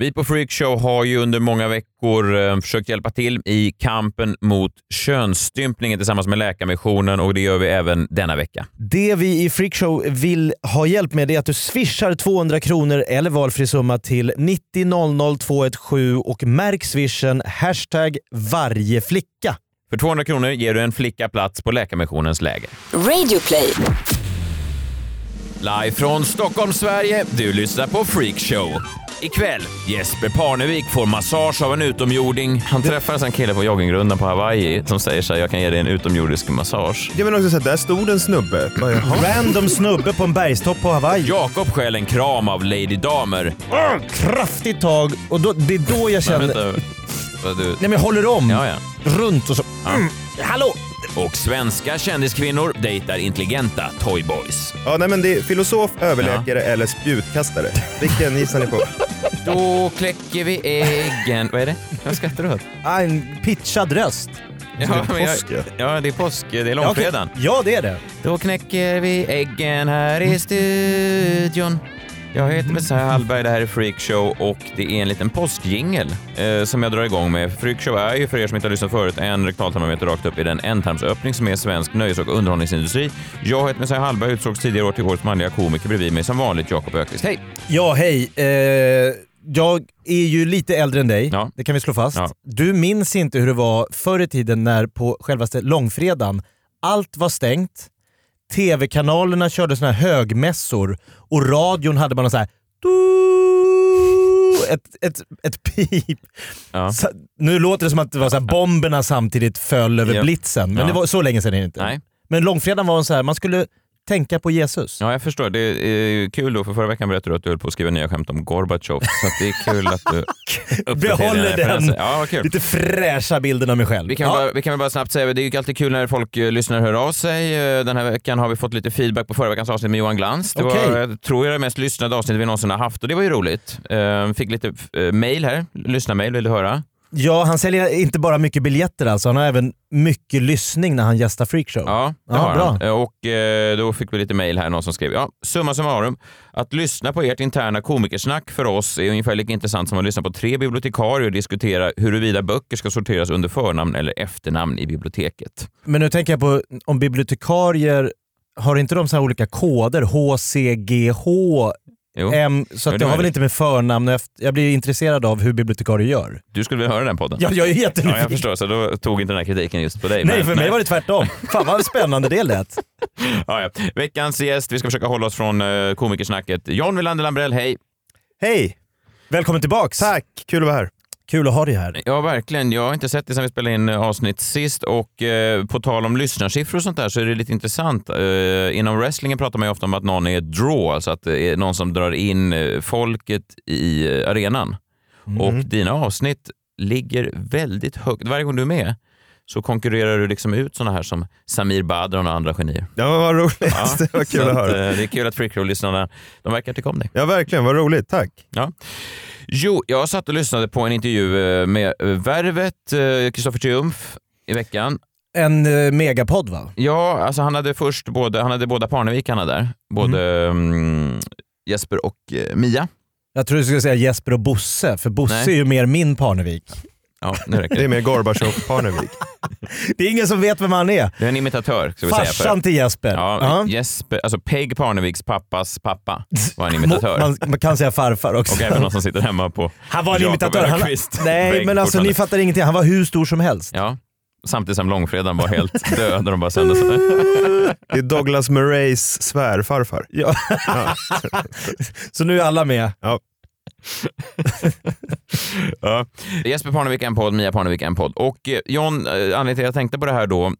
Vi på Freakshow har ju under många veckor eh, försökt hjälpa till i kampen mot könsstympningen tillsammans med Läkarmissionen och det gör vi även denna vecka. Det vi i Freakshow vill ha hjälp med är att du swishar 200 kronor eller valfri summa till 90 00 217 och märk swishen hashtag varje flicka. För 200 kronor ger du en flicka plats på Läkarmissionens läger. Radioplay. Live från Stockholm, Sverige. Du lyssnar på Freakshow. Ikväll, Jesper Parnevik får massage av en utomjording. Han träffar en kille på joggingrundan på Hawaii som säger så här, jag kan ge dig en utomjordisk massage. Ja men också så här, där stod en snubbe. Bara, jaha. Random snubbe på en bergstopp på Hawaii. Jakob stjäl en kram av Lady Damer. Kraftigt tag och då, det är då jag känner... Vänta, vad du... Nej men jag håller om Ja, ja. runt och så... Mm. Hallå! Och svenska kändiskvinnor dejtar intelligenta toyboys. Ja, nej men det är filosof, överläkare eller spjutkastare. Vilken gissar ni på? Då kläcker vi äggen. Vad är det? Vad skrattar du åt? Ah, en pitchad röst. Ja, det är men jag- påsk, ja. ja, det är påsk. Det är Ja, okej. långfredagen. Ja, det är det. Då knäcker vi äggen här i studion. Jag heter Messiah Hallberg, det här är Freakshow och det är en liten påskjingel eh, som jag drar igång med. Freakshow är ju, för er som inte har lyssnat förut, en rektaltarmometer rakt upp i den ändtarmsöppning som är svensk nöjes och underhållningsindustri. Jag heter Messiah Hallberg, utsågs tidigare år till årets manliga komiker bredvid mig som vanligt Jakob Öqvist. Hej! Ja, hej. Eh, jag är ju lite äldre än dig, Ja. det kan vi slå fast. Ja. Du minns inte hur det var förr i tiden när på självaste långfredagen allt var stängt, tv-kanalerna körde såna här högmässor och radion hade man så här ett, ett, ett pip. Ja. Så, nu låter det som att det var så här, bomberna samtidigt föll över Ja. blitzen, men Ja. det var så länge sedan är det inte. Nej. Men långfredagen var en så här, man skulle tänka på Jesus. Ja, jag förstår. Det är kul då, för förra veckan berättade du att du höll på att skriva nya skämt om Gorbatjov, så det är kul att du Behåller referenser. den Ja, kul. lite fräscha bilden av mig själv. Vi kan, ja. bara, vi kan väl bara snabbt säga, det är ju alltid kul när folk eh, lyssnar hör av sig. Eh, Den här veckan har vi fått lite feedback på förra veckans avsnitt med Johan Glans. Det Okej. var, jag tror jag, det mest lyssnade avsnittet vi någonsin har haft och det var ju roligt. Eh, Fick lite eh, mail här, lyssna-mail, vill du höra? Ja, han säljer inte bara mycket biljetter alltså, han har även mycket lyssning när han gästar Freakshow. Ja, det Ja, har bra. han. Och eh, då fick vi lite mail här, någon som skrev, ja, summa summarum, att lyssna på ert interna komikersnack för oss är ungefär lika intressant som att lyssna på tre bibliotekarier och diskutera huruvida böcker ska sorteras under förnamn eller efternamn i biblioteket. Men nu tänker jag på om bibliotekarier, har inte de så här olika koder? HCGH, Jo, M, så Ja, att det är har väl inte med förnamn och efter, Jag blir intresserad av hur bibliotekarier gör. du skulle vilja höra den podden? Ja, jag är Ja, jättenyfiken. jag förstår, så då tog inte den här kritiken just på dig. Nej, men- för mig var det tvärtom. Fan vad spännande det lät. ja, ja. Veckans gäst, vi ska försöka hålla oss från uh, komikersnacket. John Wilander Lambrell, hej! Hej! Välkommen tillbaks. Tack, kul att vara här. Kul att ha dig här. Ja, verkligen. Jag har inte sett det sedan vi spelade in eh, avsnitt sist och eh, på tal om lyssnarsiffror och sånt där så är det lite intressant. Eh, inom wrestlingen pratar man ju ofta om att någon är draw, alltså att det är någon som drar in eh, folket i eh, arenan. Och dina avsnitt ligger väldigt högt. Varje gång du är med så konkurrerar du liksom ut såna här som Samir Badran och andra genier. Ja, vad roligt. det var kul att höra. eh, det är kul att Freakrow-lyssnarna, de verkar tycka om dig. Ja, verkligen. Vad roligt. Tack. Ja. Jo, jag satt och lyssnade på en intervju eh, med eh, Värvet, eh, Kristoffer Triumf i veckan. En megapodd va? Ja, alltså han hade först både, han hade båda Parnevikarna där, både mm, Jesper och eh, Mia. Jag tror du skulle säga Jesper och Bosse, för Bosse Nej. är ju mer min Parnevik. Ja, nu räcker Det är det. med Gorbatjov Parnevik. Det är ingen som vet vem han är. Det är en imitatör, ska vi säga. Farsan till Jesper. Ja, Ja. Jesper, alltså Peg Parneviks pappas pappa var en imitatör. Man, man kan säga farfar också. Och även någon som sitter hemma på Han var en imitatör. Han, nej men alltså ni fattar ingenting. Han var hur stor som helst. Ja, samtidigt som långfredagen var helt död och de bara sände så. Det är Douglas Murrays svärfarfar. Ja. Så nu är alla med. Ja. Jesper Parnevik en podd, Mia Parnevik en podd. Och eh, John, eh, anledningen till att jag tänkte på det här då,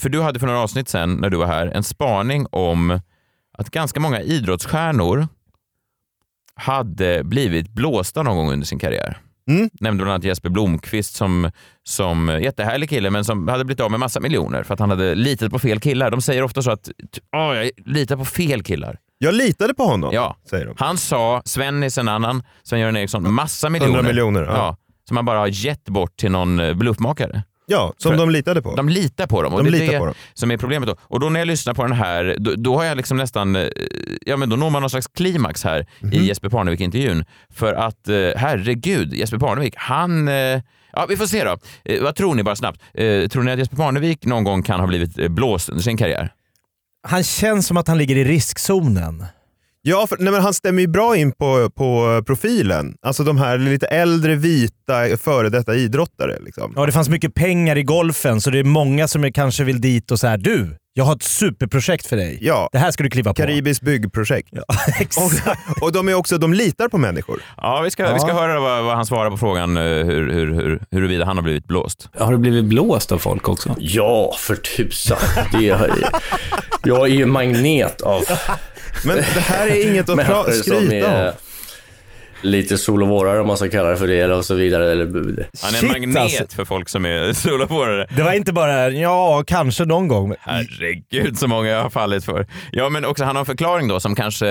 för du hade för några avsnitt sen när du var här en spaning om att ganska många idrottsstjärnor hade blivit blåsta någon gång under sin karriär. Mm. Nämnde bland annat Jesper Blomqvist som, som jättehärlig kille men som hade blivit av med massa miljoner för att han hade litat på fel killar. De säger ofta så att Åh, jag litar på fel killar. Jag litade på honom, Ja. säger de. Han sa, Svennis en annan, Sven-Göran Eriksson, massa miljoner. 100 miljoner, ja. ja. Som han bara har gett bort till någon eh, bluffmakare. Ja, som För- de litade på. De litar på dem och De det är det på dem. som är problemet. Då. Och då när jag lyssnar på den här, då, då har jag liksom nästan, eh, ja men då når man någon slags klimax här Mhm. i Jesper Parnevik-intervjun. För att eh, herregud, Jesper Parnevik, han Ja, vi får se då. Vad tror ni bara snabbt? Tror ni att Jesper Parnevik någon gång kan ha blivit blåst under sin karriär? Han känns som att han ligger i riskzonen. Ja, för, nej, men han stämmer ju bra in på, på profilen. Alltså de här lite äldre, vita, före detta idrottare. Liksom. Ja, det fanns mycket pengar i golfen så det är många som är- kanske vill dit och så här. Du, jag har ett superprojekt för dig. Ja, Det här ska du kliva på. Karibiskt byggprojekt. Exakt. Och, och de är också, de litar på människor. Ja, vi ska, vi ska höra vad, vad han svarar på frågan eh, hur, hur, hur, huruvida han har blivit blåst. Har du blivit blåst av folk också? Ja, för tusan. Det är, jag är ju magnet av Men det här är inget att pra- skryta om. lite sol och vårare om man ska kalla det för det eller och så vidare. Eller, Han är en Shit, magnet alltså. för folk som är solopårare. Det var inte bara, ja, kanske någon gång. Herregud så många jag har fallit för. Ja, men också han har en förklaring då som kanske,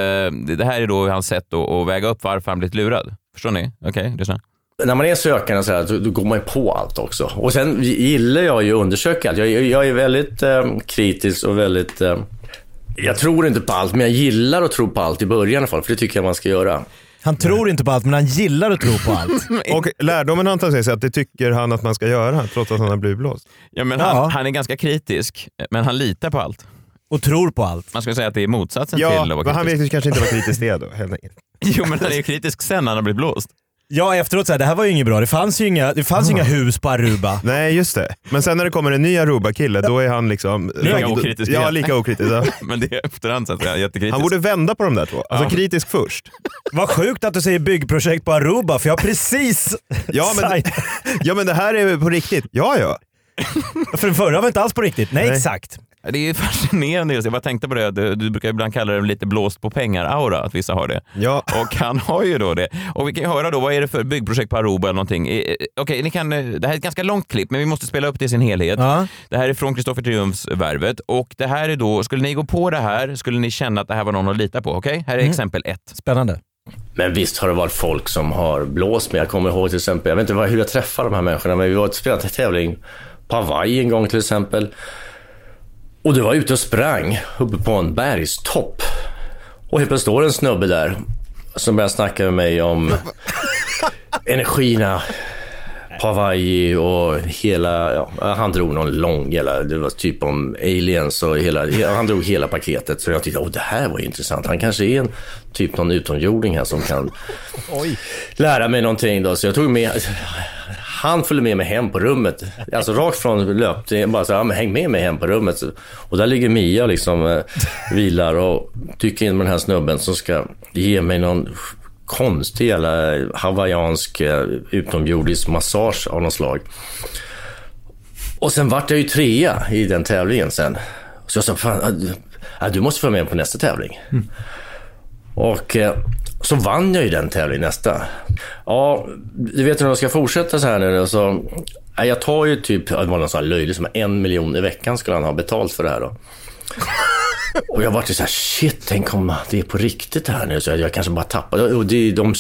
det här är då hans sätt att, att väga upp varför han blivit lurad. Förstår ni? Okej, lyssna. när man är sökande så här, då, då går man ju på allt också. Och sen gillar jag ju att undersöka allt. Jag, jag är väldigt eh, kritisk och väldigt... Eh, jag tror inte på allt, men jag gillar att tro på allt i början i alla fall, för det tycker jag man ska göra. Han tror inte på allt, men han gillar att tro på allt. Och lärdomen han tar sig är att det tycker han att man ska göra, trots att han har blivit blåst. Ja, men Ja. Han, han är ganska kritisk, men han litar på allt. Och tror på allt. Man skulle säga att det är motsatsen Ja, till att vara men han kritisk. vet ju kanske inte vad kritiskt är då. helt enkelt. Jo, men han är ju kritisk sen när han har blivit blåst. Ja, efteråt så här, det här var ju inget bra. Det fanns ju inga, det fanns ju inga hus på Aruba. Nej, just det. Men sen när det kommer en ny Aruba-kille, då är han liksom... Lika okritisk Ja, lika okritisk. Ja. Men det är efterhand så att säga jättekritisk. Han borde vända på de där två. Alltså Ja. kritisk först. Vad sjukt att du säger byggprojekt på Aruba, för jag har precis Ja men, ja, men det här är på riktigt. Ja, ja. För den förra var inte alls på riktigt. Nej, Nej. exakt. Det är fascinerande just. Jag bara tänkte på det, du, du brukar ibland kalla det lite blåst på pengar-aura, att vissa har det. ja. Och han har ju då det. Och vi kan ju höra då, vad är det för byggprojekt på Aruba eller någonting? Okej, ni kan, eh, det här är ett ganska långt klipp, men vi måste spela upp det i sin helhet. Ja. Det här är från Kristoffer Triumfs Värvet och det här är då, skulle ni gå på det här, skulle ni känna att det här var någon att lita på? Okej, här är exempel ett. Spännande. Men visst har det varit folk som har blåst mig. Jag kommer ihåg till exempel, jag vet inte hur jag träffade de här människorna, men vi var och spelade en tävling på Hawaii en gång till exempel. Och du var ute och sprang uppe på en bergstopp. Och helt plötsligt står en snubbe där som börjar snacka med mig om energierna på Hawaii och hela, ja, han drog någon lång, hela, det var typ om aliens och hela, han drog hela paketet. Så jag tyckte, åh det här var ju intressant. Han kanske är en typ någon utomjording här som kan lära mig någonting då. Så jag tog med, han följde med mig hem på rummet. Alltså rakt från löp, det är bara så här, ja, men häng med mig hem på rummet. Och där ligger Mia liksom, eh, vilar och dyker in med den här snubben som ska ge mig någon konstig jävla hawaiiansk eh, utomjordisk massage av något slag. Och sen vart jag ju trea i den tävlingen sen. Så jag sa, fan, du- måste följa med på nästa tävling. Och eh, så vann jag ju den tävlingen nästa. Ja, du vet hur jag ska fortsätta så här nu så jag tar ju typ, det var någon sån här löjlig som en miljon i veckan skulle han ha betalt för det här då. Och jag vart ju så här, shit, tänk om det är på riktigt här nu, så jag, jag kanske bara tappar. Och det, de,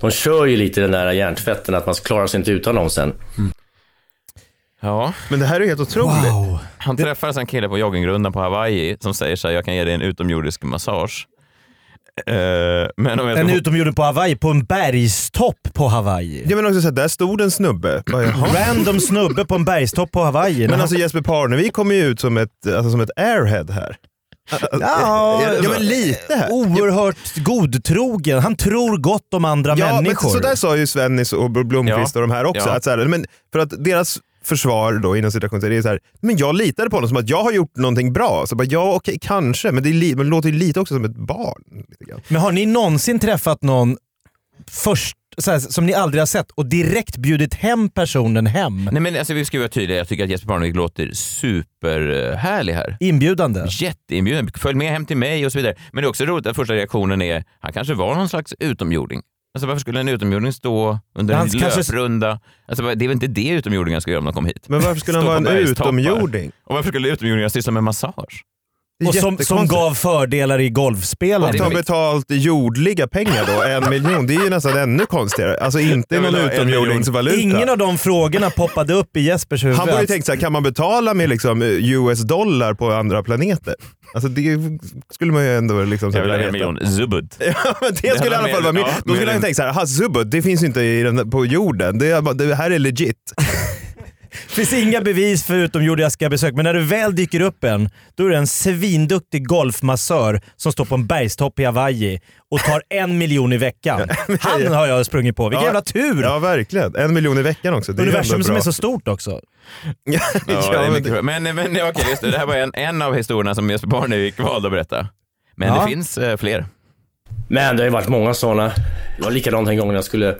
de kör ju lite den där hjärntvätten att man klarar sig inte utan dem sen. Ja, Men det här är helt otroligt. Wow. han träffar en kille på joggingrundan på Hawaii som säger så här, jag kan ge dig en utomjordisk massage. Eh, men om jag En utomjording på Hawaii, på en bergstopp på Hawaii. Ja, men också så här, där stod en snubbe. Random snubbe på en bergstopp på Hawaii. Men alltså Jesper Parnevik kommer ju ut som ett, alltså, som ett airhead här. ja, Ja men lite här. Oerhört godtrogen. Han tror gott om andra Ja, men människor. så där sa ju Svennis och Blomqvist Ja. och de här också. Ja. Att så här, men för att deras försvar då inom situationen är så här, men jag litade på honom som att jag har gjort någonting bra. Så bara, ja okej, kanske, men det, li- men det låter ju lite också som ett barn. Men har ni någonsin träffat någon först, så här, som ni aldrig har sett och direkt bjudit hem personen hem? Nej men alltså vi ska vara tydliga, jag tycker att Jesper Parnevik låter superhärlig här. Inbjudande? Jätteinbjuden, följ med hem till mig och så vidare. Men det är också roligt att första reaktionen är, han kanske var någon slags utomjording. Alltså varför skulle en utomjording stå under en Han kanske- löprunda? Alltså, det är väl inte det utomjordingar ska göra om de kom hit? Men varför skulle han vara en utomjording? Och varför skulle utomjordingar syssla med massage? Och som, som gav fördelar i golfspelande. Och ta betalt jordliga pengar då, en miljon. Det är ju nästan ännu konstigare. Alltså inte någon utomjordingsvaluta. Ingen av de frågorna poppade upp i Jespers huvud. Han borde ju tänkt såhär, kan man betala med liksom US-dollar på andra planeter? Alltså det skulle man ju ändå liksom Jag vill ha en miljon zubud. Ja, men det skulle i alla fall vara min. Ja, Då skulle han tänkt såhär, aha Zubud, det finns ju inte i den, på jorden. Det, det här är legit. finns inga bevis för utomjordiska besök, men när du väl dyker upp en, då är det en svinduktig golfmassör som står på en bergstopp i Hawaii och tar en miljon i veckan. Han har jag sprungit på. Vilken Ja. jävla tur! Ja verkligen. En miljon i veckan också. Det är Universum ändå som är så stort också. ja, Ja, det är men men, men okej, just det. Det här var en, en av historierna som Jesper Parnevik valde att berätta. Men Ja. det finns eh, fler. Men det har ju varit många sådana. Det var likadant en gång när jag skulle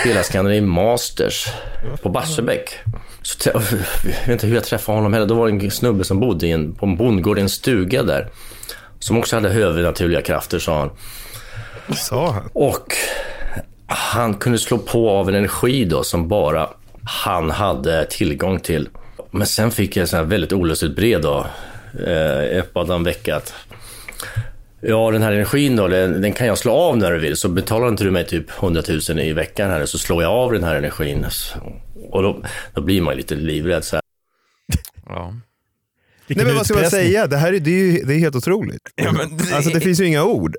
spela Scandinavian Masters på Barsebäck. Så jag vet inte hur jag träffade honom heller. Då var det en snubbe som bodde i en, på en bondgård i en stuga där. Som också hade övernaturliga krafter sa han. sa han. Och han kunde slå på av en energi då som bara han hade tillgång till. Men sen fick jag ett väldigt olustigt brev då. Eh, ett vecka Ja, den här energin då, den, den kan jag slå av när du vill. Så betalar inte du mig typ 100 000 i veckan här så slår jag av den här energin. Och då, då blir man lite livrädd så här. Ja. Vilken Nej men vad ska man säga? Det här är, det är, ju, det är helt otroligt. Ja, men det- Alltså det finns ju inga ord.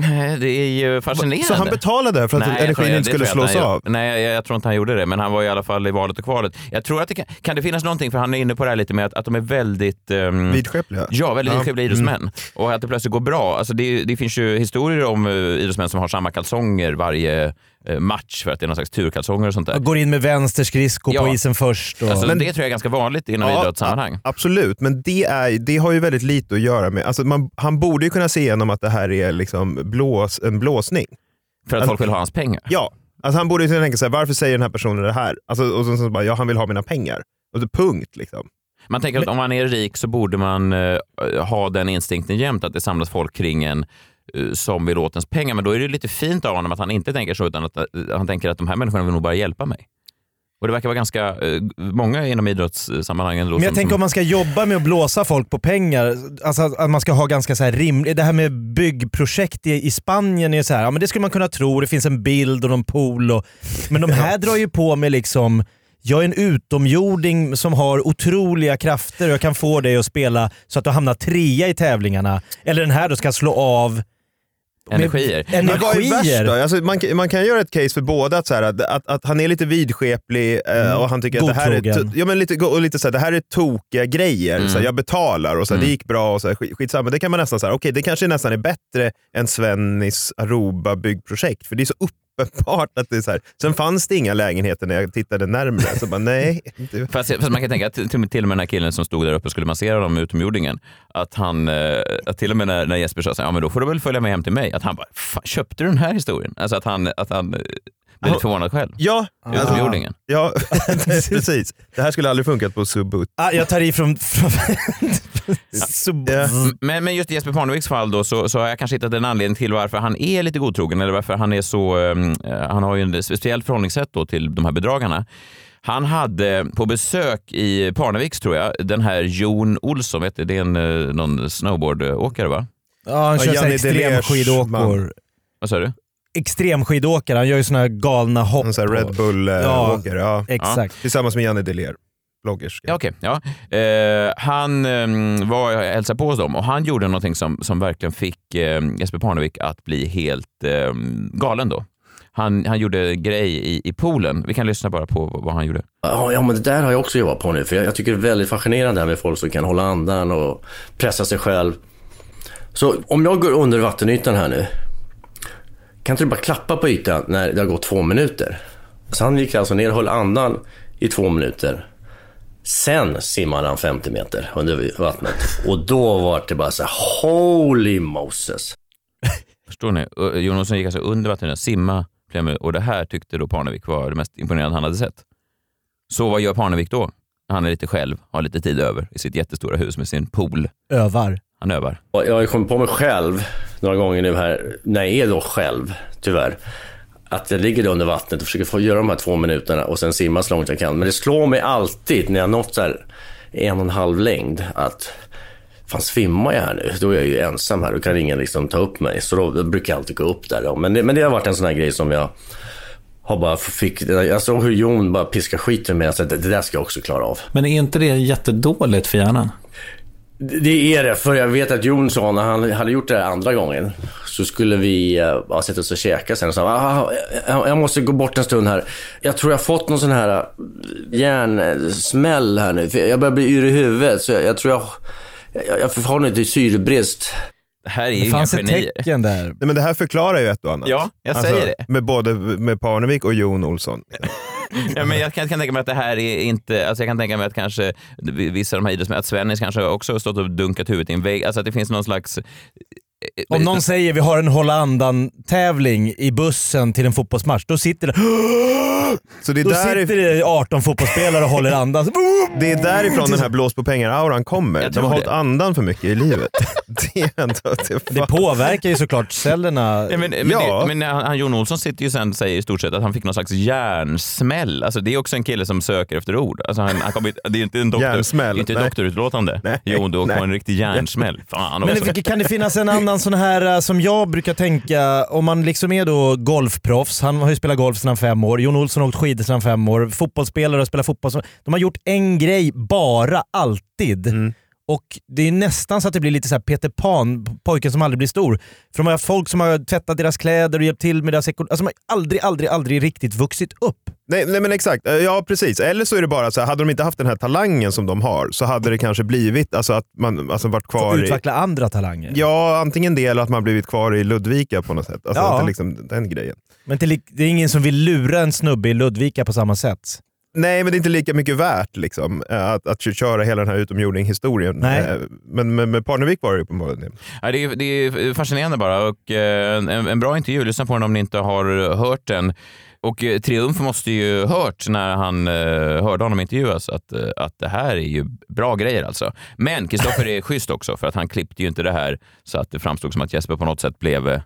Nej, det är ju fascinerande. Så han betalade för att Nej, jag energin tror- inte skulle jag slås han av? Nej, jag, jag tror inte han gjorde det, men han var i alla fall i valet och kvalet. Jag tror att det kan, kan det finnas någonting, för han är inne på det här lite med att, att de är väldigt... Um, Vidskepliga? Ja, väldigt Ja. vidskepliga idrottsmän. Och att det plötsligt går bra. Alltså det, det finns ju historier om uh, idrottsmän som har samma kalsonger varje match för att det är någon slags turkalsonger och sånt där. Går in med vänster skridsko på Ja. isen först. Och... Alltså, Men- det tror jag är ganska vanligt inom Ja, idrottssammanhang. Absolut, men det, är, det har ju väldigt lite att göra med... Alltså man, han borde ju kunna se igenom att det här är liksom blås, en blåsning. För att folk vill ha hans pengar. Ja, alltså han borde ju tänka sig varför säger den här personen det här? Alltså, och så, så bara, ja han vill ha mina pengar. Och så punkt liksom. Man tänker att om man är rik så borde man eh, ha den instinkten jämt, att det samlas folk kring en eh, som vill åt ens pengar. Men då är det lite fint av honom att han inte tänker så, utan att eh, han tänker att de här människorna vill nog bara hjälpa mig. Och det verkar vara ganska eh, många inom idrottssammanhangen. Men jag som, tänker som, om man ska jobba med att blåsa folk på pengar, alltså att man ska ha ganska så här rimligt, det här med byggprojekt i, i Spanien är så här, ja men det skulle man kunna tro, det finns en bild och någon pool och, men de här drar ju på med liksom jag är en utomjording som har otroliga krafter och jag kan få dig att spela så att du hamnar trea i tävlingarna. Eller den här då ska slå av Energier. Men vad är värst då? Alltså, man, man kan göra ett case för båda, att, så här, att, att, att han är lite vidskeplig eh, och han tycker att det här är, ja, men lite, och lite så här, det här är tokiga grejer. Så här, jag betalar och så det gick bra och så här, skit, skitsamma. Det kan man nästan säga, okej det kanske nästan är bättre än Svennis Aruba byggprojekt. För det är så uppenbart att det är så här. Sen fanns det inga lägenheter när jag tittade närmare. Så bara, nej. Fast, fast man kan tänka att till, till och med den här killen som stod där uppe och skulle massera dem med utomjordingen, att han, eh, att till och med när, när Jesper sa så här, ja men då får du väl följa med hem till mig, att han bara, köpte du den här historien? Alltså att han, att han eh, blev lite förvånad själv. ja, Utomjordingen. ja precis. Det här skulle aldrig funkat på Subut. Ah, jag tar i från... från Sub- Ja. Men, men just i Jesper Parneviks fall då, så, så har jag kanske hittat en anledning till varför han är lite godtrogen eller varför han är så, um, han har ju en speciellt förhållningssätt då till de här bedragarna. Han hade på besök i Parneviks tror jag, den här Jon Olsson, vet du, det är en, eh, någon snowboardåkare va? Ja, han Ja, kör Delers extremskidåkor. Vad sa du? Extremskidåkare, han gör ju såna här galna hopp. En sån här Red Bull-åkare. Ja. Exakt. Tillsammans med Janne Deler, bloggerska. Ja, okej. ja. Eh, han eh, var hälsade på hos dem och han gjorde någonting som, som verkligen fick eh, Jesper Parnevik att bli helt eh, galen då. Han, han gjorde grej i, i poolen. Vi kan lyssna bara på vad han gjorde. Ja, ja, men det där har jag också jobbat på nu. För jag, jag tycker det är väldigt fascinerande här med folk som kan hålla andan och pressa sig själv. Så om jag går under vattenytan här nu. Kan inte du bara klappa på ytan när det har gått två minuter? Så han gick alltså ner och höll andan i två minuter. Sen simmade han 50 meter under vattnet. Och då var det bara så här, holy Moses. Förstår ni? Och Jonasson gick alltså under vattnet, simma flera minuter och det här tyckte då Parnevik var det mest imponerande han hade sett. Så vad gör Parnevik då? Han är lite själv, har lite tid över i sitt jättestora hus med sin pool. Övar. Han övar. Och Jag har kommit på mig själv några gånger nu här, när jag är då själv, tyvärr. att jag ligger under vattnet och försöker få göra de här två minuterna och sen simma så långt jag kan. Men det slår mig alltid när jag nått så här en och en halv längd att fan svimmar jag här nu? Då är jag ju ensam här, då kan ingen liksom ta upp mig. Så då, då brukar jag alltid gå upp där. Då. Men, det, men det har varit en sån här grej som jag har bara fick, jag såg hur Jon bara piskar skiten ur mig. Det, det där ska jag också klara av. Men är inte det jättedåligt för hjärnan? Det är det, för jag vet att Jon sa när han hade gjort det andra gången så skulle vi uh, bara sätta oss och käka sen och sa ah, jag, jag måste gå bort en stund här. Jag tror jag har fått någon sån här hjärnsmäll här nu. För jag börjar bli yr i huvudet så jag, jag tror jag, jag, jag har nog lite syrebrist. Det här är ju Det fanns ett tecken där. Nej, men det här förklarar ju ett och annat. Ja, jag Alltså, säger det. Med både med Parnevik och Jon Olsson. Ja, men jag kan, kan tänka mig att det här är inte, alltså jag kan tänka mig att kanske vissa av de här idrottsmännen, att Svennis kanske också har stått och dunkat huvudet i en vägg, alltså att det finns någon slags eh, Om någon säger vi har en hålla andan-tävling i bussen till en fotbollsmatch, då sitter det, Så det är, då där, sitter det 18 fotbollsspelare och håller andan. det är därifrån den här blås på pengar-auran kommer. De har hållit andan för mycket i livet. det är ändå... Det, Det påverkar ju såklart cellerna. Ja, men, men, Ja. det, men han, han Jon Olsson sitter ju sen och säger i stort sett att han fick någon slags hjärnsmäll. Alltså, det är också en kille som söker efter ord. Alltså, han, han kommer, det är inte en doktor, Hjärnsmäll, det är inte ett doktorutlåtande. Nej, Jo, nej. på en riktig hjärnsmäll. Fan Men det- kan det finnas en annan sån här eh, som jag brukar tänka, om man liksom är då golfproffs, han har ju spelat golf sedan fem år, Jon Olsson har åkt skidor sedan fem år, fotbollsspelare har spelat fotboll. De har gjort en grej bara, alltid. Mm. Och det är nästan så att det blir lite så här Peter Pan, pojken som aldrig blir stor. För de har haft folk som har tvättat deras kläder och hjälpt till med deras ekonomi. Alltså de har aldrig, aldrig, aldrig riktigt vuxit upp. Nej, nej men exakt, Eh, ja precis. Eller så är det bara så här, hade de inte haft den här talangen som de har så hade det kanske blivit alltså att man alltså varit Få kvar i... utveckla andra talanger. Ja, antingen det eller att man blivit kvar i Ludvika på något sätt. Alltså Ja. liksom, den grejen. Men det är ingen som vill lura en snubbe i Ludvika på samma sätt. Nej, men det är inte lika mycket värt liksom, eh, att, att köra hela den här utomjording-historien. Nej. Eh, Men med, med Parnevik var det uppenbarligen det. Ja, det, är, det är fascinerande bara och eh, en, en bra intervju. Lyssna på den om ni inte har hört den. Och Triumf måste ju hört när han hörde honom intervjuas att, att det här är ju bra grejer alltså. Men Kristoffer är schysst också för att han klippte ju inte det här så att det framstod som att Jesper på något sätt blev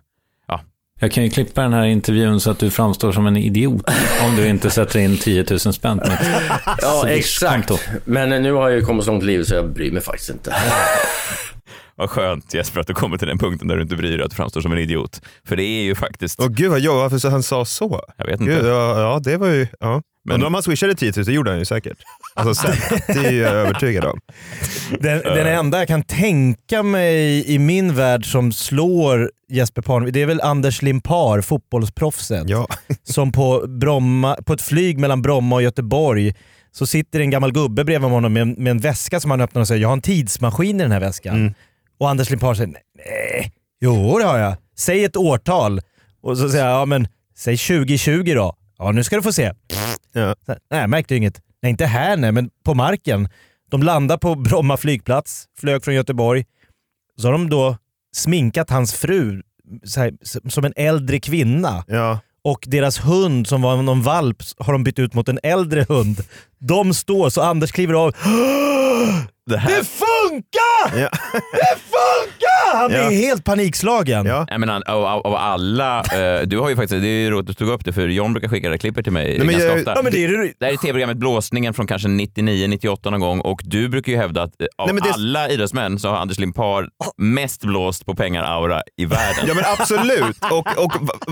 Jag kan ju klippa den här intervjun så att du framstår som en idiot om du inte sätter in 10 000 spänn på mitt Ja, exakt. Men nu har jag ju kommit så långt i livet så jag bryr mig faktiskt inte. Vad skönt Jesper att du kommer till den punkten där du inte bryr dig att du framstår som en idiot. För det är ju faktiskt, Åh gud vad jobbigt, varför så han sa så? jag vet inte. Gud, ja, ja, det var ju... Ja. Men- om han swishade 10 000, det gjorde han ju säkert. Alltså det är jag övertygad om. Den, den enda jag kan tänka mig i min värld som slår Jesper Parnevik, det är väl Anders Limpar, fotbollsproffset. Ja. Som på, Bromma, på ett flyg mellan Bromma och Göteborg så sitter en gammal gubbe bredvid honom med, en- med en väska som han öppnar och säger “Jag har en tidsmaskin i den här väskan”. Mm. Och Anders Limpar säger “Nej, jo det har jag. Säg ett årtal”. Och så säger jag “Ja men, säg 2020 då”. “Ja nu ska du få se”. Ja. Så Nej, jag märkte inget. Nej, inte här nej, men på marken. De landar på Bromma flygplats, flög från Göteborg. Så har de då sminkat hans fru här, som en äldre kvinna. Ja. Och deras hund som var någon valp har de bytt ut mot en äldre hund. De står, så Anders kliver av. Det här, Det funkar! Ja. Det funkar! Han Ja. helt panikslagen. Ja. Nej, men, av, av, av alla, eh, du har ju faktiskt, det är ju roligt att du tog upp det för John brukar skicka det klippet till mig Nej, men ganska jag- ofta. Ja, men det är det. Det här är tv-programmet Blåsningen från kanske 99-98 någon gång och du brukar ju hävda att eh, av Nej, alla idrottsmän så har Anders Limpar mest blåst på pengar-aura i världen. Ja men absolut. Och, och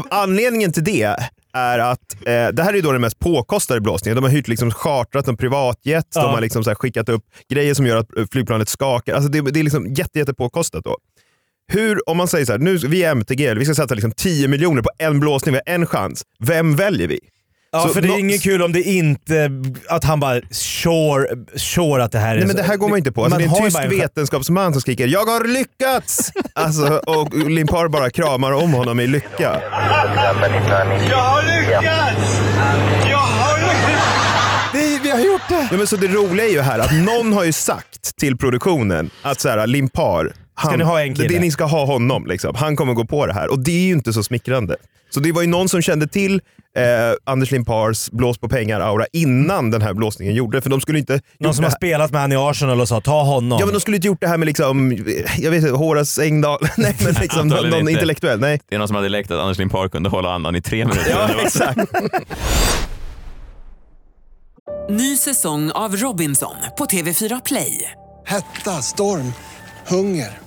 anledningen till det är att eh, det här är då den mest påkostade blåsningen. De har hyrt liksom chartrat en privatjet, Ja. de har liksom så skickat upp grejer som gör att eh, flygplanet skakar. Alltså det, det är liksom jätte, jätte påkostat då. Hur, om man säger så här, nu, vi är MTG, vi ska sätta liksom 10 miljoner på en blåsning, vi har en chans. Vem väljer vi? Ja, Så för det är inget kul om det inte, att han bara sure, sure att det här är... Nej men det här går man inte på. Alltså, det är har en tysk bara en- vetenskapsman som skriker “Jag har lyckats!” alltså, och Limpar bara kramar om honom i lycka. Det, vi har gjort det! Ja, men så det roliga är ju här att någon har ju sagt till produktionen att så här, Limpar, han, ni ha en kille? Det, ni ska ha honom. Liksom. Han kommer gå på det här och det är ju inte så smickrande. Så det var ju någon som kände till eh, Anders Limpars blås på pengar-aura innan den här blåsningen gjorde För de skulle inte... Någon som har spelat med han i Arsenal och sa ta honom. Ja men de skulle inte gjort det här med liksom, jag vet inte, Horace Engdahl. Nej men liksom någon, någon inte. intellektuell. Nej. Det är någon som hade läckt att Anders Limpar kunde hålla andan i tre minuter. Ja exakt. Ny säsong av Robinson på TV4 Play. Hetta, storm, hunger.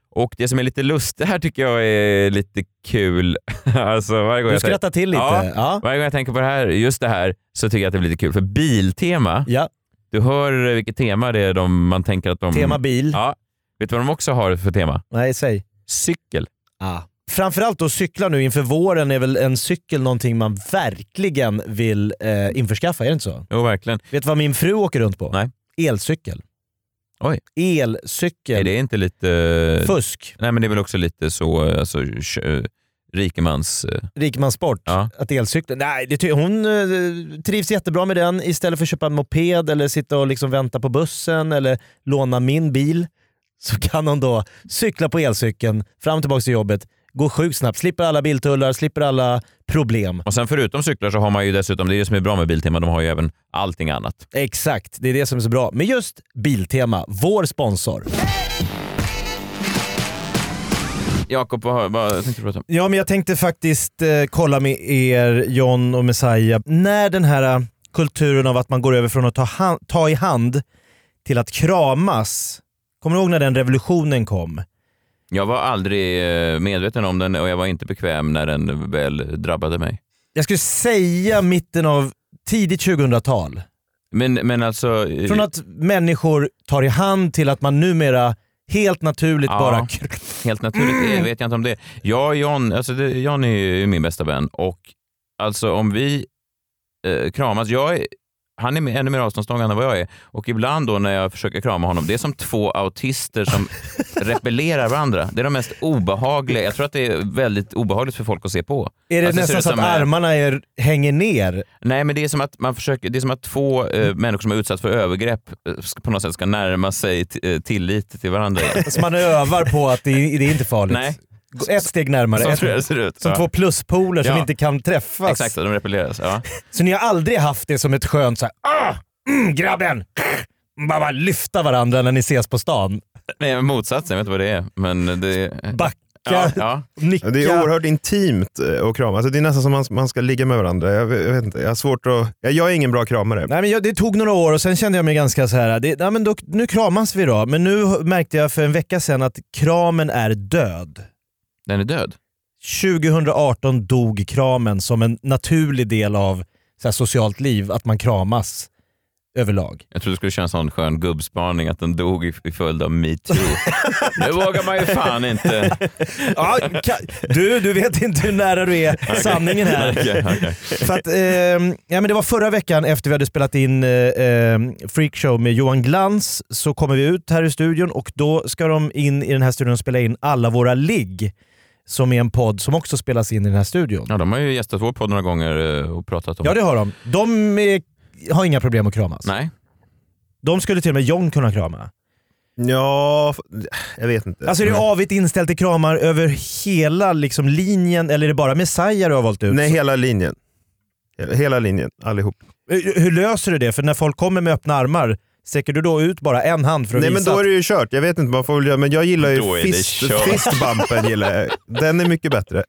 Och det som är lite lustigt här tycker jag är lite kul. alltså, varje gång Du skrattar till lite. Ja, Ja. Varje gång jag tänker på det här, just det här så tycker jag att det blir lite kul. För Biltema, Ja. du hör vilket tema det är de, man tänker att de... Tema bil. Ja. Vet du vad de också har för tema? Nej, säg. Cykel. Ah. Framförallt då cykla nu inför våren är väl en cykel någonting man verkligen vill eh, införskaffa, är det inte så? Jo, verkligen. Vet du vad min fru åker runt på? Nej. Elcykel. Oj. Elcykel. Är det inte lite... Fusk. Nej, men det är väl också lite så, alltså, kö- rikemans... eh, Rikemanssport. Ja. Att elcykla. Nej, det hon eh, trivs jättebra med den. Istället för att köpa en moped eller sitta och liksom vänta på bussen eller låna min bil så kan hon då cykla på elcykeln fram och tillbaka till jobbet. Gå sjukt snabbt, slipper alla biltullar, slipper alla problem. Och sen förutom cyklar så har man ju dessutom, det är det som är bra med Biltema, de har ju även allting annat. Exakt, det är det som är så bra. Men just Biltema, vår sponsor. Jakob, vad, vad tänkte du prata om? Ja, men jag tänkte faktiskt eh, kolla med er, John och Messiah. När den här eh, kulturen av att man går över från att ta, ta i hand till att kramas. Kommer du ihåg när den revolutionen kom? Jag var aldrig eh, medveten om den och jag var inte bekväm när den väl drabbade mig. Jag skulle säga mitten av tidigt 2000-tal. Men, men alltså... eh, Från att människor tar i hand till att man numera helt naturligt Ja. bara... Helt naturligt det vet jag inte om det Jag och John, alltså det, John är ju min bästa vän och alltså om vi eh, kramas, jag han är ännu mer avståndstagande än vad jag är och ibland då när jag försöker krama honom, det är som två autister som repellerar varandra. Det är de mest obehagliga. Jag tror att det är väldigt obehagligt för folk att se på. Är det Alltså, nästan ut så att eh, armarna är, hänger ner? Nej, men det är som att man försöker, det är som att två eh, människor som har utsatts för övergrepp eh, på något sätt ska närma sig eh, tillit till varandra. Så man övar på att det, det är inte farligt. Nej. Ett steg närmare. Så ett, ser ut. som Ja. två pluspoler som Ja. inte kan träffas. Exakt, de repelleras. Ja. Så ni har aldrig haft det som ett skönt så här, ah, mm, grabben! Bara, bara lyfta varandra när ni ses på stan. Nej, motsatsen, jag vet inte vad det är. Men det... Backa, Ja, ja. nicka. Det är oerhört intimt eh, att krama. Alltså det är nästan som man, man ska ligga med varandra. Jag, vet- jag vet inte, jag har svårt att... Jag, jag är ingen bra kramare. Nej, men jag, det tog några år och sen kände jag mig ganska så här. Det, nej, men då, nu kramas vi då. Men nu märkte jag för en vecka sedan att kramen är död. Den är död. 2018 dog kramen som en naturlig del av så här, socialt liv, att man kramas överlag. Jag trodde du skulle köra en sån skön gubbspaning att den dog i, i följd av metoo. nu vågar man ju fan inte. Ja, ka- du, du vet inte hur nära du är sanningen här. Okej, okej. För att, ehm, ja, men det var förra veckan efter vi hade spelat in eh, ehm, Freakshow med Johan Glans så kommer vi ut här i studion och då ska de in i den här studion och spela in alla våra ligg som är en podd som också spelas in i den här studion. Ja, de har ju gästat vår podd några gånger eh, och pratat om Ja det har de. De är, har inga problem att kramas. Nej. De skulle till och med John kunna krama. Ja, jag vet inte. Alltså är det avigt inställt till kramar över hela liksom, linjen eller är det bara Messiah du har valt ut? Nej, hela linjen. Hela- Hela linjen, allihop. Hur hur löser du det? För när folk kommer med öppna armar, sträcker du då ut bara en hand för att Nej men visa då är det ju kört. Jag vet inte, man får väl göra, men jag gillar ju fist, fistbumpen. Gillar jag. Den är mycket bättre.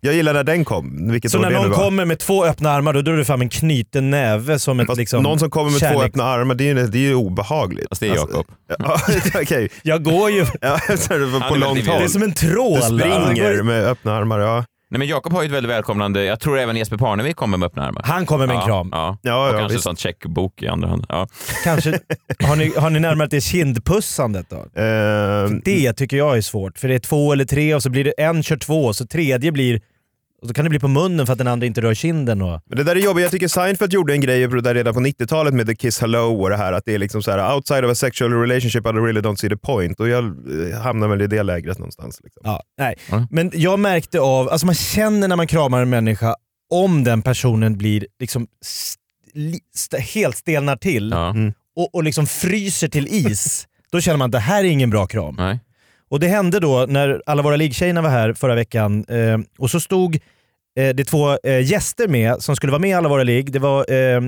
Jag gillar när den kom. Vilket Så när någon kommer med två öppna armar då drar du fram en knuten näve som ett Fast liksom någon som kommer med två kärleks- öppna armar, det är ju, det är ju obehagligt. Fast det är Jakob. Alltså, ja, okej. Jag går ju... Ja, på är långt håll. Det är som en trål. Du springer med öppna armar, ja. Nej, men Jakob har ju ett väldigt välkomnande, jag tror även Jesper Parnevik kommer med öppna armar. Han kommer med en ja, kram. Ja, Ja, och ja, kanske visst. en sån checkbok i andra hand. Ja. Kanske, har, ni, har ni närmat er kindpussandet då? Eh, Det tycker jag är svårt, för det är två eller tre och så blir det en kör två, så tredje blir... Och så kan det bli på munnen för att den andra inte rör kinden. Och, Men det där är jobbigt. Jag tycker Seinfeld gjorde en grej där redan på 90-talet med The Kiss Hello och det här att det är liksom så här outside of a sexual relationship I really don't see the point. Och jag eh, hamnar väl i det lägret någonstans. Liksom. ja, nej. Mm. Men jag märkte av, alltså man känner när man kramar en människa om den personen blir liksom st- helt stelnar till Ja. och, och liksom fryser till is. Då känner man att det här är ingen bra kram. Nej. Och det hände då när alla våra liggtjejerna var här förra veckan eh, och så stod eh, det två eh, gäster med som skulle vara med i alla våra ligg. Det var eh,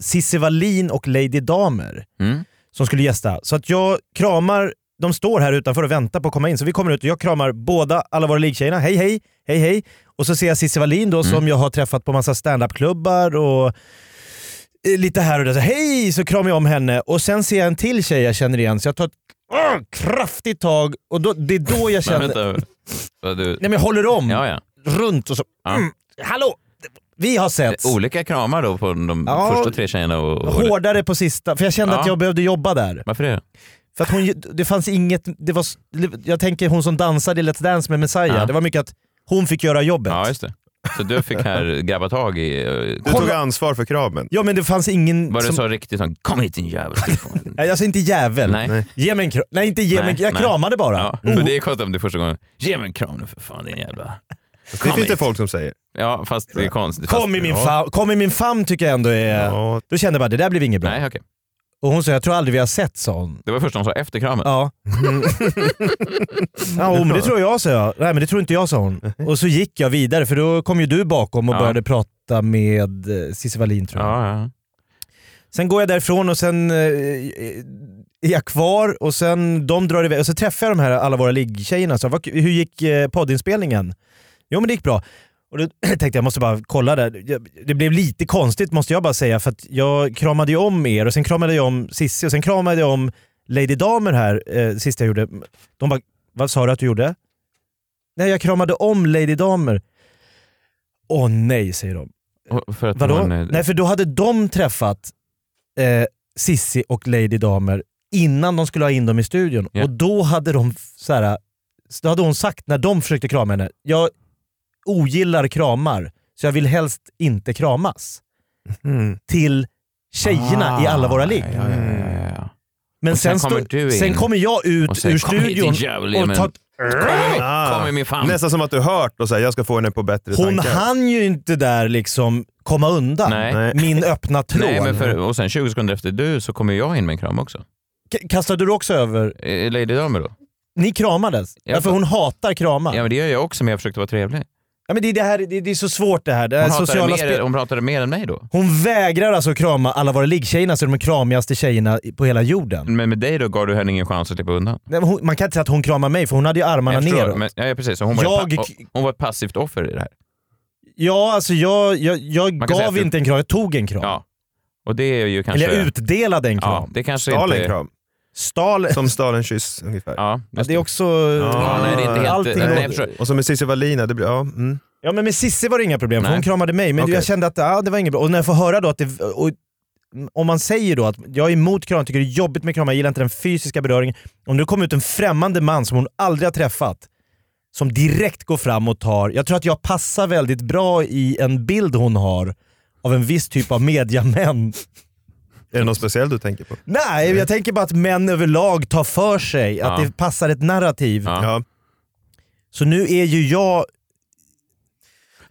Cissi Wallin och Lady Damer Mm. som skulle gästa. Så att jag kramar, de står här utanför och väntar på att komma in. Så vi kommer ut och jag kramar båda alla våra liggtjejerna. Hej hej, hej hej. Och så ser jag Cissi Wallin då som jag har träffat på massa standupklubbar och eh, lite här och där. Så, hej! Så kramar jag om henne och sen ser jag en till tjej jag känner igen så jag tar ett åh, kraftigt tag och då, det är då jag Men känner... vänta. Så Du, Nej men jag håller om ja, ja. runt och så... Ja. Mm, hallå! Vi har sett Olika kramar då på de Ja. första tre tjejerna? Och, och hårdare på sista, för jag kände Ja. att jag behövde jobba där. Varför det? För att hon, det fanns inget, det var, jag tänker hon som dansade i Let's Dance med Messiah, Ja. det var mycket att hon fick göra jobbet. Ja, just det. Så du fick här grabba tag i... eh, Du tog ansvar för kraven. Ja men det fanns ingen Var det som... så riktigt sån, kom hit din jävel. Nej, Alltså inte jävel. Nej. Nej. Ge mig en kram. Nej inte ge Nej, mig Jag nej. kramade bara. Ja, Oh. för det är konstigt om det är första gången. Ge mig en kram nu för fan din jävla... Det Kom finns det folk som säger. Ja, fast det är konstigt. Kom, i min Ja. famn, kom i min famn tycker jag ändå är... Ja. Då kände jag bara, det där blev inget bra. Nej, okej. Och hon sa, jag tror aldrig vi har sett sån. Det var första hon sa efter kramen. Ja. ja men det tror jag sa jag. Nej men det tror inte jag sa hon. Och så gick jag vidare för då kom ju du bakom och Ja. började prata med eh, Cissi Wallin tror jag. Ja, ja. Sen går jag därifrån och sen eh, är jag kvar och sen de drar iväg och så träffar jag de här alla våra liggtjejerna. Hur gick eh, poddinspelningen? Jo men det gick bra. Och då tänkte jag, jag måste bara kolla där. Det blev lite konstigt måste jag bara säga för att jag kramade ju om er och sen kramade jag om Sissi och sen kramade jag om Lady Damer här eh, sist jag gjorde. De bara, vad sa du att du gjorde? Nej jag kramade om Lady Damer. Åh nej säger de. Och För att Vadå? hon, eh, Nej för då hade de träffat eh, Sissi och Lady Damer innan de skulle ha in dem i studion. Ja. Och då hade de så här, då hade hon sagt när de försökte krama henne, jag ogillar kramar så jag vill helst inte kramas. Mm. Till tjejerna i alla våra ligg. Ah, Ja, ja, ja. Men sen sen, kommer stå- du in sen kommer jag ut och säger, ur "Kom studion jävel, ge och tar Kom Ah. kom famn. Nästan som att du hört och säger jag ska få henne på bättre Hon tankar. hann ju inte där liksom komma undan Nej. Min öppna tråd. Nej, men för, och sen 20 sekunder efter du så kommer jag in med en kram också. K- Kastade du också över? Eh, Lady Damer då? Ni kramades? Ja, Ja, för hon hatar kramar. Ja men det gör jag också men jag försökte vara trevlig. Ja, men det, är det, här, det, det är så svårt det här. Det här Hon, sociala mer, hon pratade mer än mig då. Hon vägrar alltså krama alla våra liggtjejerna så de är kramigaste tjejerna på hela jorden. Men med dig då gav du henne ingen chans att slippa undan. Nej, hon, man kan inte säga att hon kramar mig för hon hade ju armarna Jag förstår, neråt. men, ja, precis. Så hon, var Jag- ett, hon var ett passivt offer i det här. Ja, alltså jag, jag, jag gav att du- inte en kram, jag tog en kram. Ja. Och det är ju kanske... Eller jag utdelade en kram. Ja, det kanske Stal en inte... kram. Stal... Som stal en kyss ungefär. Ja, Ja, det är också... Ja, nej, det är inte helt... Allting nej, förstår. Och så med Cissi Wallin, det blir, ja. Mm. Ja men med Cissi var det inga problem, för hon kramade mig. Men Okej. jag kände att ja, det var inget bra. Och när jag får höra då att det... Och, om man säger då att jag är emot kram, tycker det är jobbigt med kramar, jag gillar inte den fysiska beröringen. Om det kommer ut en främmande man som hon aldrig har träffat, som direkt går fram och tar... Jag tror att jag passar väldigt bra i en bild hon har av en viss typ av mediamän. Är det något speciellt du tänker på? Nej, jag tänker bara att män överlag tar för sig, att Ja. det passar ett narrativ. Ja. Så nu är ju jag...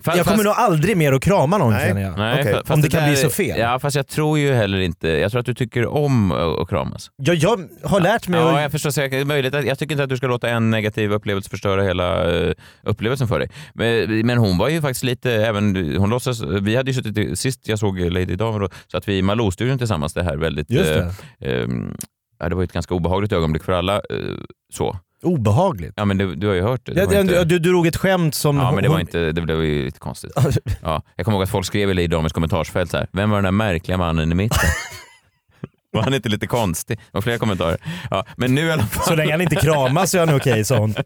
Fa- Jag kommer fast- nog aldrig mer att krama någon Nej. känner jag. Nej, fast Om det kan där bli så fel. Ja, fast jag tror ju heller inte... Jag tror att du tycker om att kramas. Ja, jag har lärt mig Ja, att... jag förstår. Så jag, möjligt att, jag tycker inte att du ska låta en negativ upplevelse förstöra hela eh, upplevelsen för dig. Men, men hon var ju faktiskt lite, även, hon låtsas, vi hade ju suttit, sist jag såg Lady Damer, då, så att vi i Malou-studion tillsammans, det här väldigt... Just eh, det. ehm, ja, det var ju ett ganska obehagligt ögonblick för alla. eh, så. Obehagligt. Ja, men du, du har ju hört det. det Ja, inte, du, du drog ett skämt som... Ja, men det var inte, det blev ju lite konstigt. Ja, jag kommer ihåg att folk skrev i Damers kommentarsfält så här, vem var den där märkliga mannen i mitten? Var han inte lite konstig? Det var flera kommentarer. Ja, men nu i alla fall. Så länge han inte kramas så är han okej, sa hon.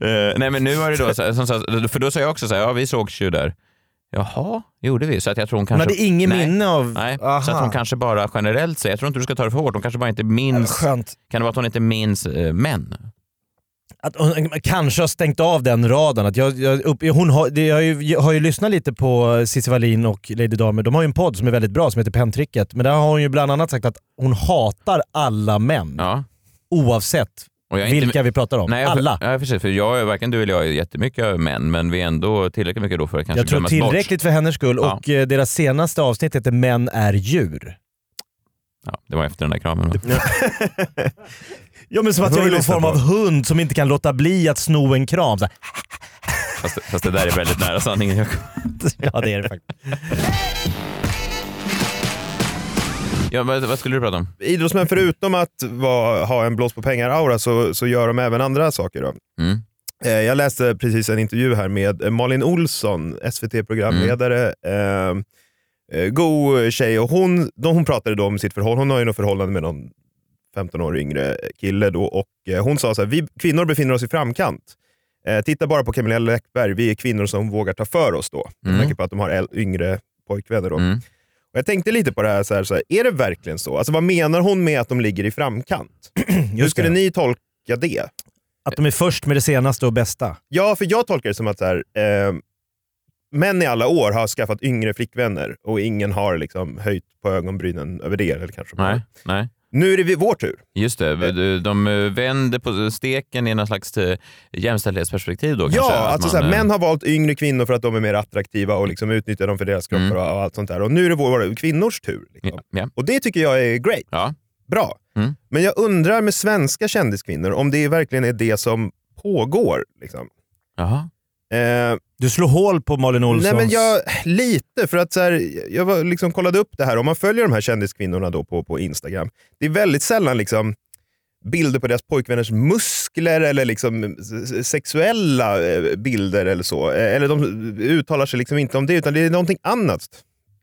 Eh, nej men nu var det då, så, som, för då sa jag också så här, ja vi sågs ju där. Jaha, gjorde vi? Så att jag tror hon Hon kanske... hade ingen nej, minne av... Nej, Aha. så att hon kanske bara generellt säger, jag tror inte du ska ta det för hårt, hon kanske bara inte minns... Skönt. Kan det vara att hon inte minns eh, män? Att hon kanske har stängt av den raden. Att jag, jag, upp, hon har, det, jag, har ju, jag har ju lyssnat lite på Cissi Wallin och Lady Damer. De har ju en podd som är väldigt bra som heter Penntricket. Men där har hon ju bland annat sagt att hon hatar alla män. Ja. Oavsett Jag är inte- vilka vi pratar om. Nej, alla. För, ja, precis. För jag, varken du eller jag är jättemycket män, men vi är ändå tillräckligt mycket då för att kanske Jag tror tillräckligt för hennes skull Ja. och eh, deras senaste avsnitt heter Män är djur. bort. Ja, det var efter den där kramen. Ja men som att jag är någon form av hund som inte kan låta bli att sno en kram. Fast, fast det där är väldigt nära sanningen. Ja det är det faktiskt. Ja, vad, vad skulle du prata om? Idrottsmän, förutom att vara, ha en blås på pengar-aura, så, så gör de även andra saker. Då. Mm. Eh, Jag läste precis en intervju här med Malin Olsson, SVT-programledare. Mm. Eh, eh, god tjej. Och hon, då hon pratade då om sitt förhållande. Hon har ju något förhållande med någon 15 år yngre kille. Då, och eh, Hon sa så här, vi kvinnor befinner oss i framkant. Eh, titta bara på Camilla Läckberg, vi är kvinnor som vågar ta för oss då. Med Mm. tanke på att de har yngre pojkvänner. Då. Mm. Och jag tänkte lite på det här, så här, så här, är det verkligen så? Alltså, vad menar hon med att de ligger i framkant? Hur skulle det. ni tolka det? Att de är först med det senaste och bästa. Ja, för jag tolkar det som att så här, eh, män i alla år har skaffat yngre flickvänner och ingen har liksom höjt på ögonbrynen över det. Eller kanske Nej, nej. Nu är det vår tur. Just det, de, de eh, vänder på steken i någon slags eh, jämställdhetsperspektiv då? Ja, alltså man, så här, eh, män har valt yngre kvinnor för att de är mer attraktiva och liksom utnyttjar dem för deras kroppar Mm. och allt sånt där. Och nu är det vår, kvinnors tur. Liksom. Ja, ja. Och det tycker jag är great. ja. Bra. Mm. Men jag undrar med svenska kändiskvinnor om det verkligen är det som pågår. Liksom. Eh, Du slår hål på Malin Olssons... Nej, men jag, lite, för att så här, jag var, liksom, kollade upp det här. Om man följer de här kändiskvinnorna då på, på Instagram, det är väldigt sällan liksom, bilder på deras pojkvänners muskler eller liksom, sexuella eh, bilder eller så. Eh, Eller de uttalar sig liksom inte om det, utan det är någonting annat.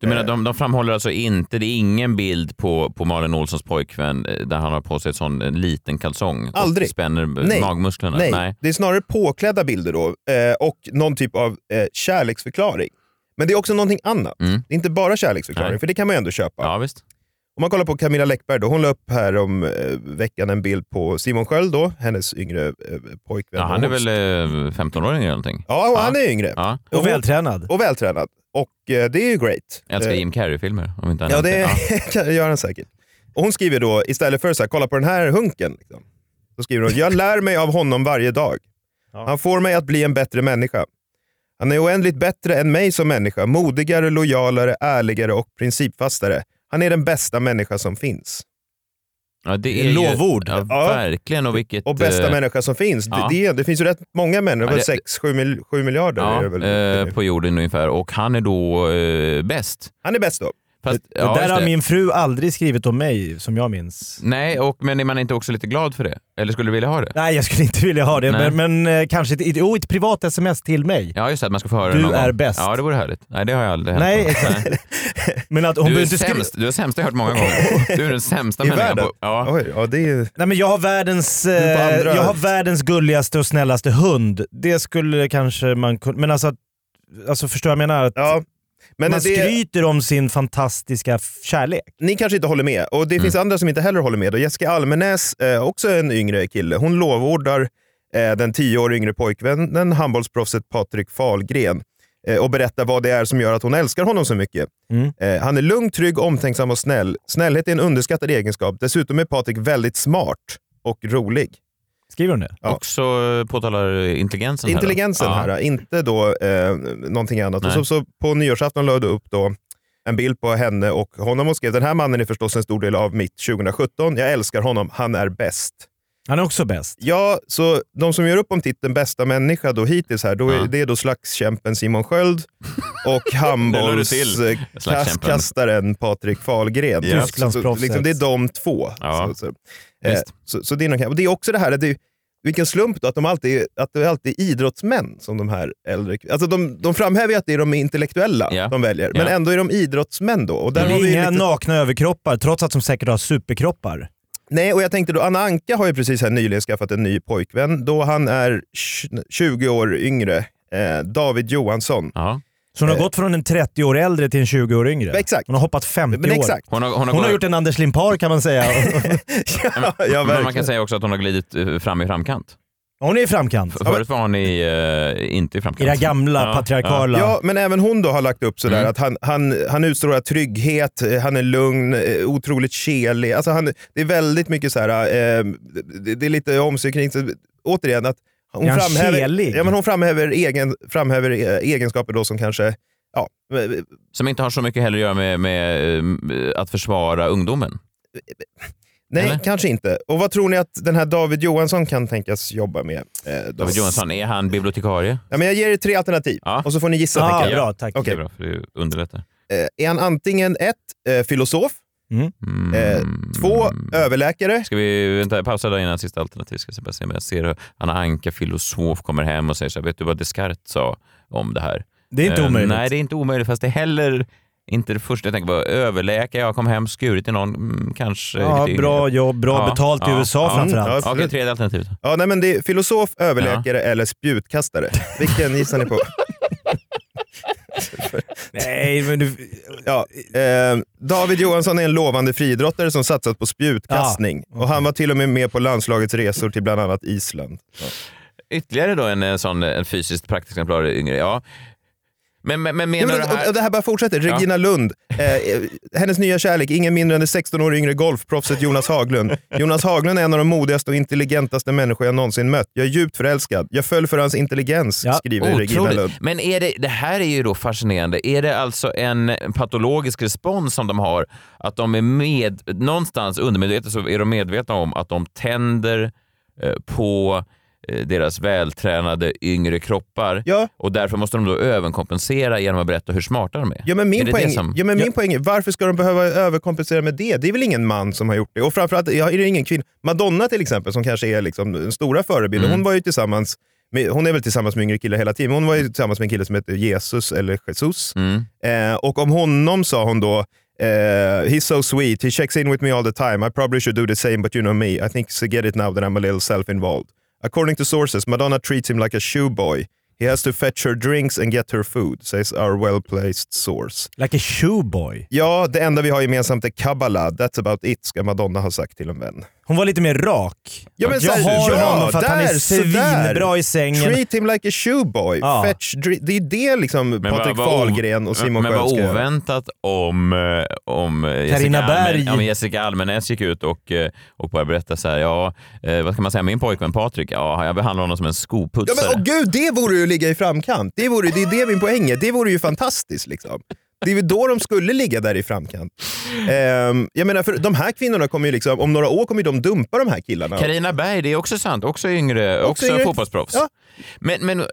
Du menar, de, de framhåller alltså inte, det är ingen bild på, på Malin Olssons pojkvän eh, där han har på sig en sån en liten kalsong Aldrig. och spänner eh, Nej. magmusklerna? Nej, det är snarare påklädda bilder då eh, och någon typ av eh, kärleksförklaring. Men det är också någonting annat. Mm. Det är inte bara kärleksförklaring, Nej. för det kan man ju ändå köpa. Ja, visst. Om man kollar på Camilla Läckberg, då, hon la upp här om eh, veckan en bild på Simon Sköld, då, hennes yngre eh, pojkvän. Ja, han är väl eh, 15-åring eller någonting? Ja, och han är yngre. Ja. Och vältränad. Och vältränad. Och eh, det är ju great. Jag älskar Eh, Jim Carrey-filmer. Om inte Ja, det kan gör han säkert. Och hon skriver då, istället för så här, kolla på den här hunken, liksom, så skriver hon, jag lär mig av honom varje dag. Han får mig att bli en bättre människa. Han är oändligt bättre än mig som människa, modigare, lojalare, ärligare och principfastare. Han är den bästa människa som finns. Ja, det är är ju- lovord. Ja, Ja. verkligen. Och vilket... Och bästa eh, människa som finns. ja. Det, det, det finns ju rätt många människor, Ja, det- 6-7 mil, miljarder det väl. Ja, eh, på jorden ungefär. Och han är då eh, bäst. Han är bäst då. Fast, det ja, där just har det. min fru aldrig skrivit om mig, som jag minns. Nej, och, men är man inte också lite glad för det? Eller skulle du vilja ha det? Nej, jag skulle inte vilja ha det, Nej. men, men eh, kanske ett, jo, ett privat sms till mig. Ja, just det. Att man ska få höra Du det någon är gång. bäst. Ja, det vore härligt. Nej, det har jag aldrig Nej, exakt. Men att hon Du är, inte skriva... sämst, du är sämst, det har jag hört många gånger. Du är den sämsta I människan. världen? På, ja. Oj, ja, det är, Nej, men jag har världens, eh, jag har världens gulligaste och snällaste hund. Det skulle kanske man kunna... Men alltså, alltså förstår jag menar? Att ja. Men man det, skryter om sin fantastiska kärlek. ni kanske inte håller med, och det finns andra som inte heller håller med. Och Jessica Almenäs, eh, också en yngre kille, hon lovordar eh, den tio år yngre pojkvännen, handbollsproffset Patrik Fahlgren eh, och berättar vad det är som gör att hon älskar honom så mycket. Mm. Eh, han är lugn, trygg, omtänksam och snäll. Snällhet är en underskattad egenskap. Dessutom är Patrik väldigt smart och rolig. Skriver hon det? Ja. Också påtalar intelligensen. Intelligensen här, då. här, inte då eh, någonting annat. Och så, så på nyårsafton lade du upp då en bild på henne och honom och skrev den här mannen är förstås en stor del av mitt 2017. Jag älskar honom, han är bäst. Han är också bäst. Ja, så de som gör upp om titeln bästa människa då hittills här, då är Ja. det är då slagskämpen Simon Sköld och handbollskastaren Patrik Fahlgren. Ja. Så, så, Tysklandsproffset. liksom, det är de två. Ja. Så, så, eh, så, så det, är det är också det här, att det, vilken slump då att, de alltid, att det alltid är idrottsmän som de här äldre... Alltså de, de framhäver ju att det är de intellektuella Ja. de väljer, men ändå är de idrottsmän då. Och där Det har är inga lite, nakna överkroppar, trots att de säkert har superkroppar. Nej, och jag tänkte då, Anna Anka har ju precis här nyligen skaffat en ny pojkvän, då han är 20 år yngre. Eh, David Johansson. Ja. Så hon har Eh. gått från en 30 år äldre till en 20 år yngre. Exakt. Hon har hoppat 50 Men år. exakt. Hon har, hon har, Hon har gått- gjort en Anders Limpar kan man säga. ja, ja, men man kan säga också att hon har glidit eh, fram i framkant. Hon är i framkant. För- Förut var hon i, eh, inte i framkant. I det här gamla Ja, patriarkala. Ja, men även hon då har lagt upp sådär Mm. att han, han, han utstrålar trygghet, eh, han är lugn, eh, otroligt kelig. Alltså han, det är väldigt mycket så här, eh, det, det är lite om sig kring, så, återigen att hon Är han framhäver, kelig? ja, men hon framhäver, egen, framhäver eh, egenskaper då som kanske, ja, eh, Som inte har så mycket heller att göra med, med eh, att försvara ungdomen. Nej Eller? kanske inte. Och vad tror ni att den här David Johansson kan tänkas jobba med? Eh? David Johansson, är han bibliotekarie? Ja, men jag ger er tre alternativ Ja. och så får ni gissa. Ah, tänker jag. bra, tack. Det Okej. är bra, för det underlättar. Eh, är han antingen ett, eh, filosof, Mm. eh, två, överläkare, Ska vi vänta, pausa där innan sista alternativ? Ska jag bara se om jag ser hur Anna Anka, filosof, kommer hem och säger så här, vet du vad Descartes sa om det här? Det är inte Eh, omöjligt. Nej, det är inte omöjligt, fast det är heller inte det första jag tänker på. Överläkare, jag kom hem, skurit i någon, mm, kanske Ja, bra jobb, bra Ja, betalt i ja, USA ja. framförallt. Ja, Okej, tredje alternativet. Ja, nej, men det är filosof, överläkare eller spjutkastare. Vilken gissar ni på? Nej, men du... Ja, eh, David Johansson är en lovande friidrottare som satsat på spjutkastning. Ja, och Han var till och med med på landslagets resor till bland annat Island. Ja. Ytterligare då en, en sån en fysiskt praktexemplar yngre. Ja. Men, men, men Ja, menar men, du och, här... och det här bara fortsätter. Regina Lund, eh, eh, hennes nya kärlek, ingen mindre än det 16 år yngre golfproffset Jonas Haglund. Jonas Haglund är en av de modigaste och intelligentaste människor jag någonsin mött. Jag är djupt förälskad. Jag föll för hans intelligens, Ja, skriver Regina Lund. Otroligt. Men är det, det här är ju då fascinerande. Är det alltså en patologisk respons som de har? Att de är med, någonstans undermedvetet så är de medvetna om att de tänder eh, på deras vältränade yngre kroppar Ja. och därför måste de då överkompensera genom att berätta hur smarta de är. Ja, men Är min, det poäng, det som- ja, men min poäng är, varför ska de behöva överkompensera med det? Det är väl ingen man som har gjort det? Och framförallt ja, är det ingen kvinna. Madonna till exempel, som kanske är liksom den stora förebilden, Mm. hon var ju tillsammans med, hon är väl tillsammans med yngre killar hela tiden. Hon var ju tillsammans med en kille som heter Jesus, eller Jesus. Mm. Eh, och om honom sa hon då, eh, he's so sweet, he checks in with me all the time, I probably should do the same but you know me, I think to get it now that I'm a little self-involved. According to sources, Madonna treats him like a shoe boy. He has to fetch her drinks and get her food, says our well-placed source. Like a shoeboy. Ja, det enda vi har gemensamt är Kabbalah. That's about it, ska Madonna ha sagt till en vän. Hon var lite mer rak. Ja, men jag här, har ja, honom för att han är där, svinbra i sängen. Treat him like a shoeboy. Ja. Fetch det är det liksom Men Patrik o- Fahlgren och Simon Men vad oväntat om, eh, om Jessica, Berg. Almen, om Jessica Almenäs gick ut och, eh, och bara berättade så här, ja, eh, vad ska man säga, min pojkvän Patrik, ja, jag behandlar honom som en Ja, skoputsare. men, åh gud, det vore ju att ligga i framkant. Det, vore, det är det min poäng är. Det vore ju fantastiskt. Liksom. Det är väl då de skulle ligga där i framkant. Ehm, jag menar, för de här kvinnorna kommer ju liksom, om några år kommer ju de dumpa de här killarna. Carina Berg, det är också sant. Också yngre, också, yngre. fotbollsproffs. Ja. Men, men,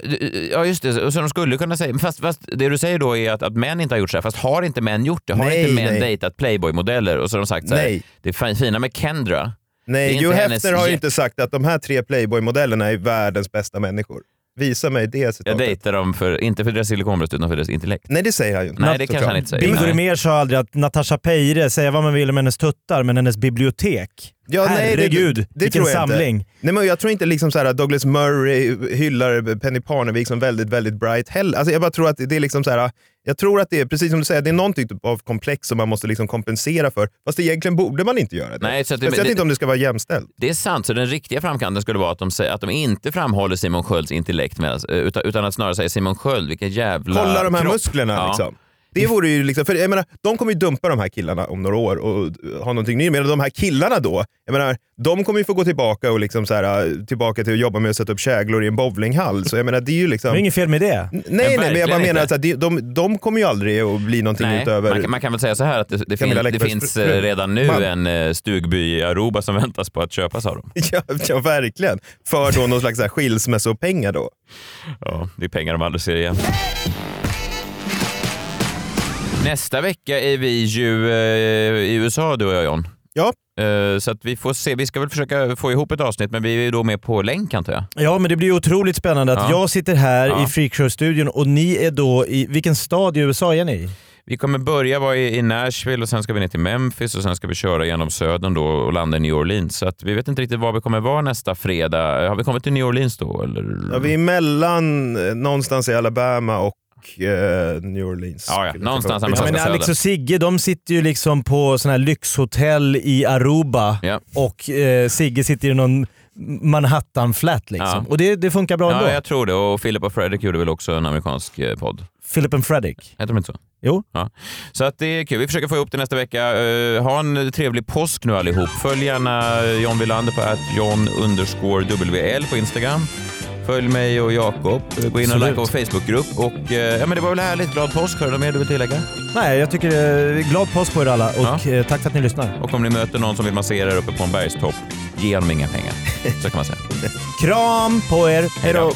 ja just det, så de skulle kunna säga, fast, fast det du säger då är att, att män inte har gjort så här, fast har inte män gjort det? Har Nej, inte män nej. dejtat Playboy-modeller och så har de sagt så här, Nej. det är fina med Kendra, Nej, hennes Hefner har ju inte sagt att de här tre Playboy-modellerna är världens bästa människor. Visa mig det jag citatet. dejtar dem för, inte för deras silikonbröst utan för deras intellekt. Nej, det säger han ju inte. Nej, det kanske han inte säger. Nej. Rimér sa aldrig att Natasha Peire, säga vad man vill om hennes tuttar, men hennes bibliotek. Ja, nej, det- Herregud, det vilken tror jag inte. samling. Nej, men jag tror inte liksom så här att Douglas Murray hyllar Penny Parnevik som väldigt, väldigt bright heller. Alltså jag bara tror att det är liksom så här, jag tror att det är, precis som du säger, det är någon typ av komplex som man måste liksom kompensera för. Fast egentligen borde man inte göra det. Nej, så att det- Speciellt det- inte om det ska vara jämställt. Det är sant, så den riktiga framkanten skulle vara att de, säger, att de inte framhåller Simon Skölds intellekt, medan, utan, utan att snarare säga Simon Sköld, vilken jävla Kolla de här kropp. musklerna Ja. liksom. Det vore ju liksom, för jag menar, de kommer ju dumpa de här killarna om några år och ha någonting nytt. Men de här killarna då, jag menar, de kommer ju få gå tillbaka och liksom så här, tillbaka till att jobba med att sätta upp käglor i en bowlinghall. Så jag menar, det är ju liksom... Det är inget fel med det. Nej, nej, men jag bara menar att de, de, de kommer ju aldrig att bli någonting Nej, utöver... man, kan- man kan väl säga så här att det, det, fin, Camilla det Läckbergs finns eh, redan nu man. en eh, stugby i Aruba som väntas på att köpas av dem. Ja, ja, verkligen. För då någon slags skilsmässopengar då. Ja, det är pengar de aldrig ser igen. Nästa vecka är vi ju eh, i USA du och jag John. Ja. Eh, så att vi får se. Vi ska väl försöka få ihop ett avsnitt men vi är ju då med på länk antar jag. Ja, men det blir otroligt spännande att Ja. jag sitter här Ja. i Freakshow-studion och ni är då i... Vilken stad i USA är ni i? Vi kommer börja vara i, i Nashville och sen ska vi ner till Memphis och sen ska vi köra genom södern då och landa i New Orleans. Så att vi vet inte riktigt var vi kommer vara nästa fredag. Har vi kommit till New Orleans då? Eller? Ja, vi är mellan eh, någonstans i Alabama och eh, New Orleans. Ja, ja. Någonstans här Ja, men Alex och Sigge de sitter ju liksom på sån här lyxhotell i Aruba Ja. och eh, Sigge sitter i någon Manhattan-flat liksom. Ja. Och det, det funkar bra ändå. Ja, jag tror det. Och Philip och Fredrik gjorde väl också en amerikansk eh, podd. Philip and Fredrik. Heter de inte så? Jo. Ja. Så att det är kul. Vi försöker få ihop det nästa vecka. Eh, ha en trevlig påsk nu allihop. Följ gärna John Wilander på att John underscore WL på Instagram. Följ mig och Jakob. Gå in och likea vår Facebookgrupp. Och, eh, ja, men det var väl härligt. Glad påsk. Har du något mer du vill tillägga? Nej, jag tycker eh, glad påsk på er alla och eh, tack för att ni lyssnar. Och om ni möter någon som vill massera er uppe på en bergstopp, ge honom inga pengar. Så kan man säga. Kram på er. Hej då!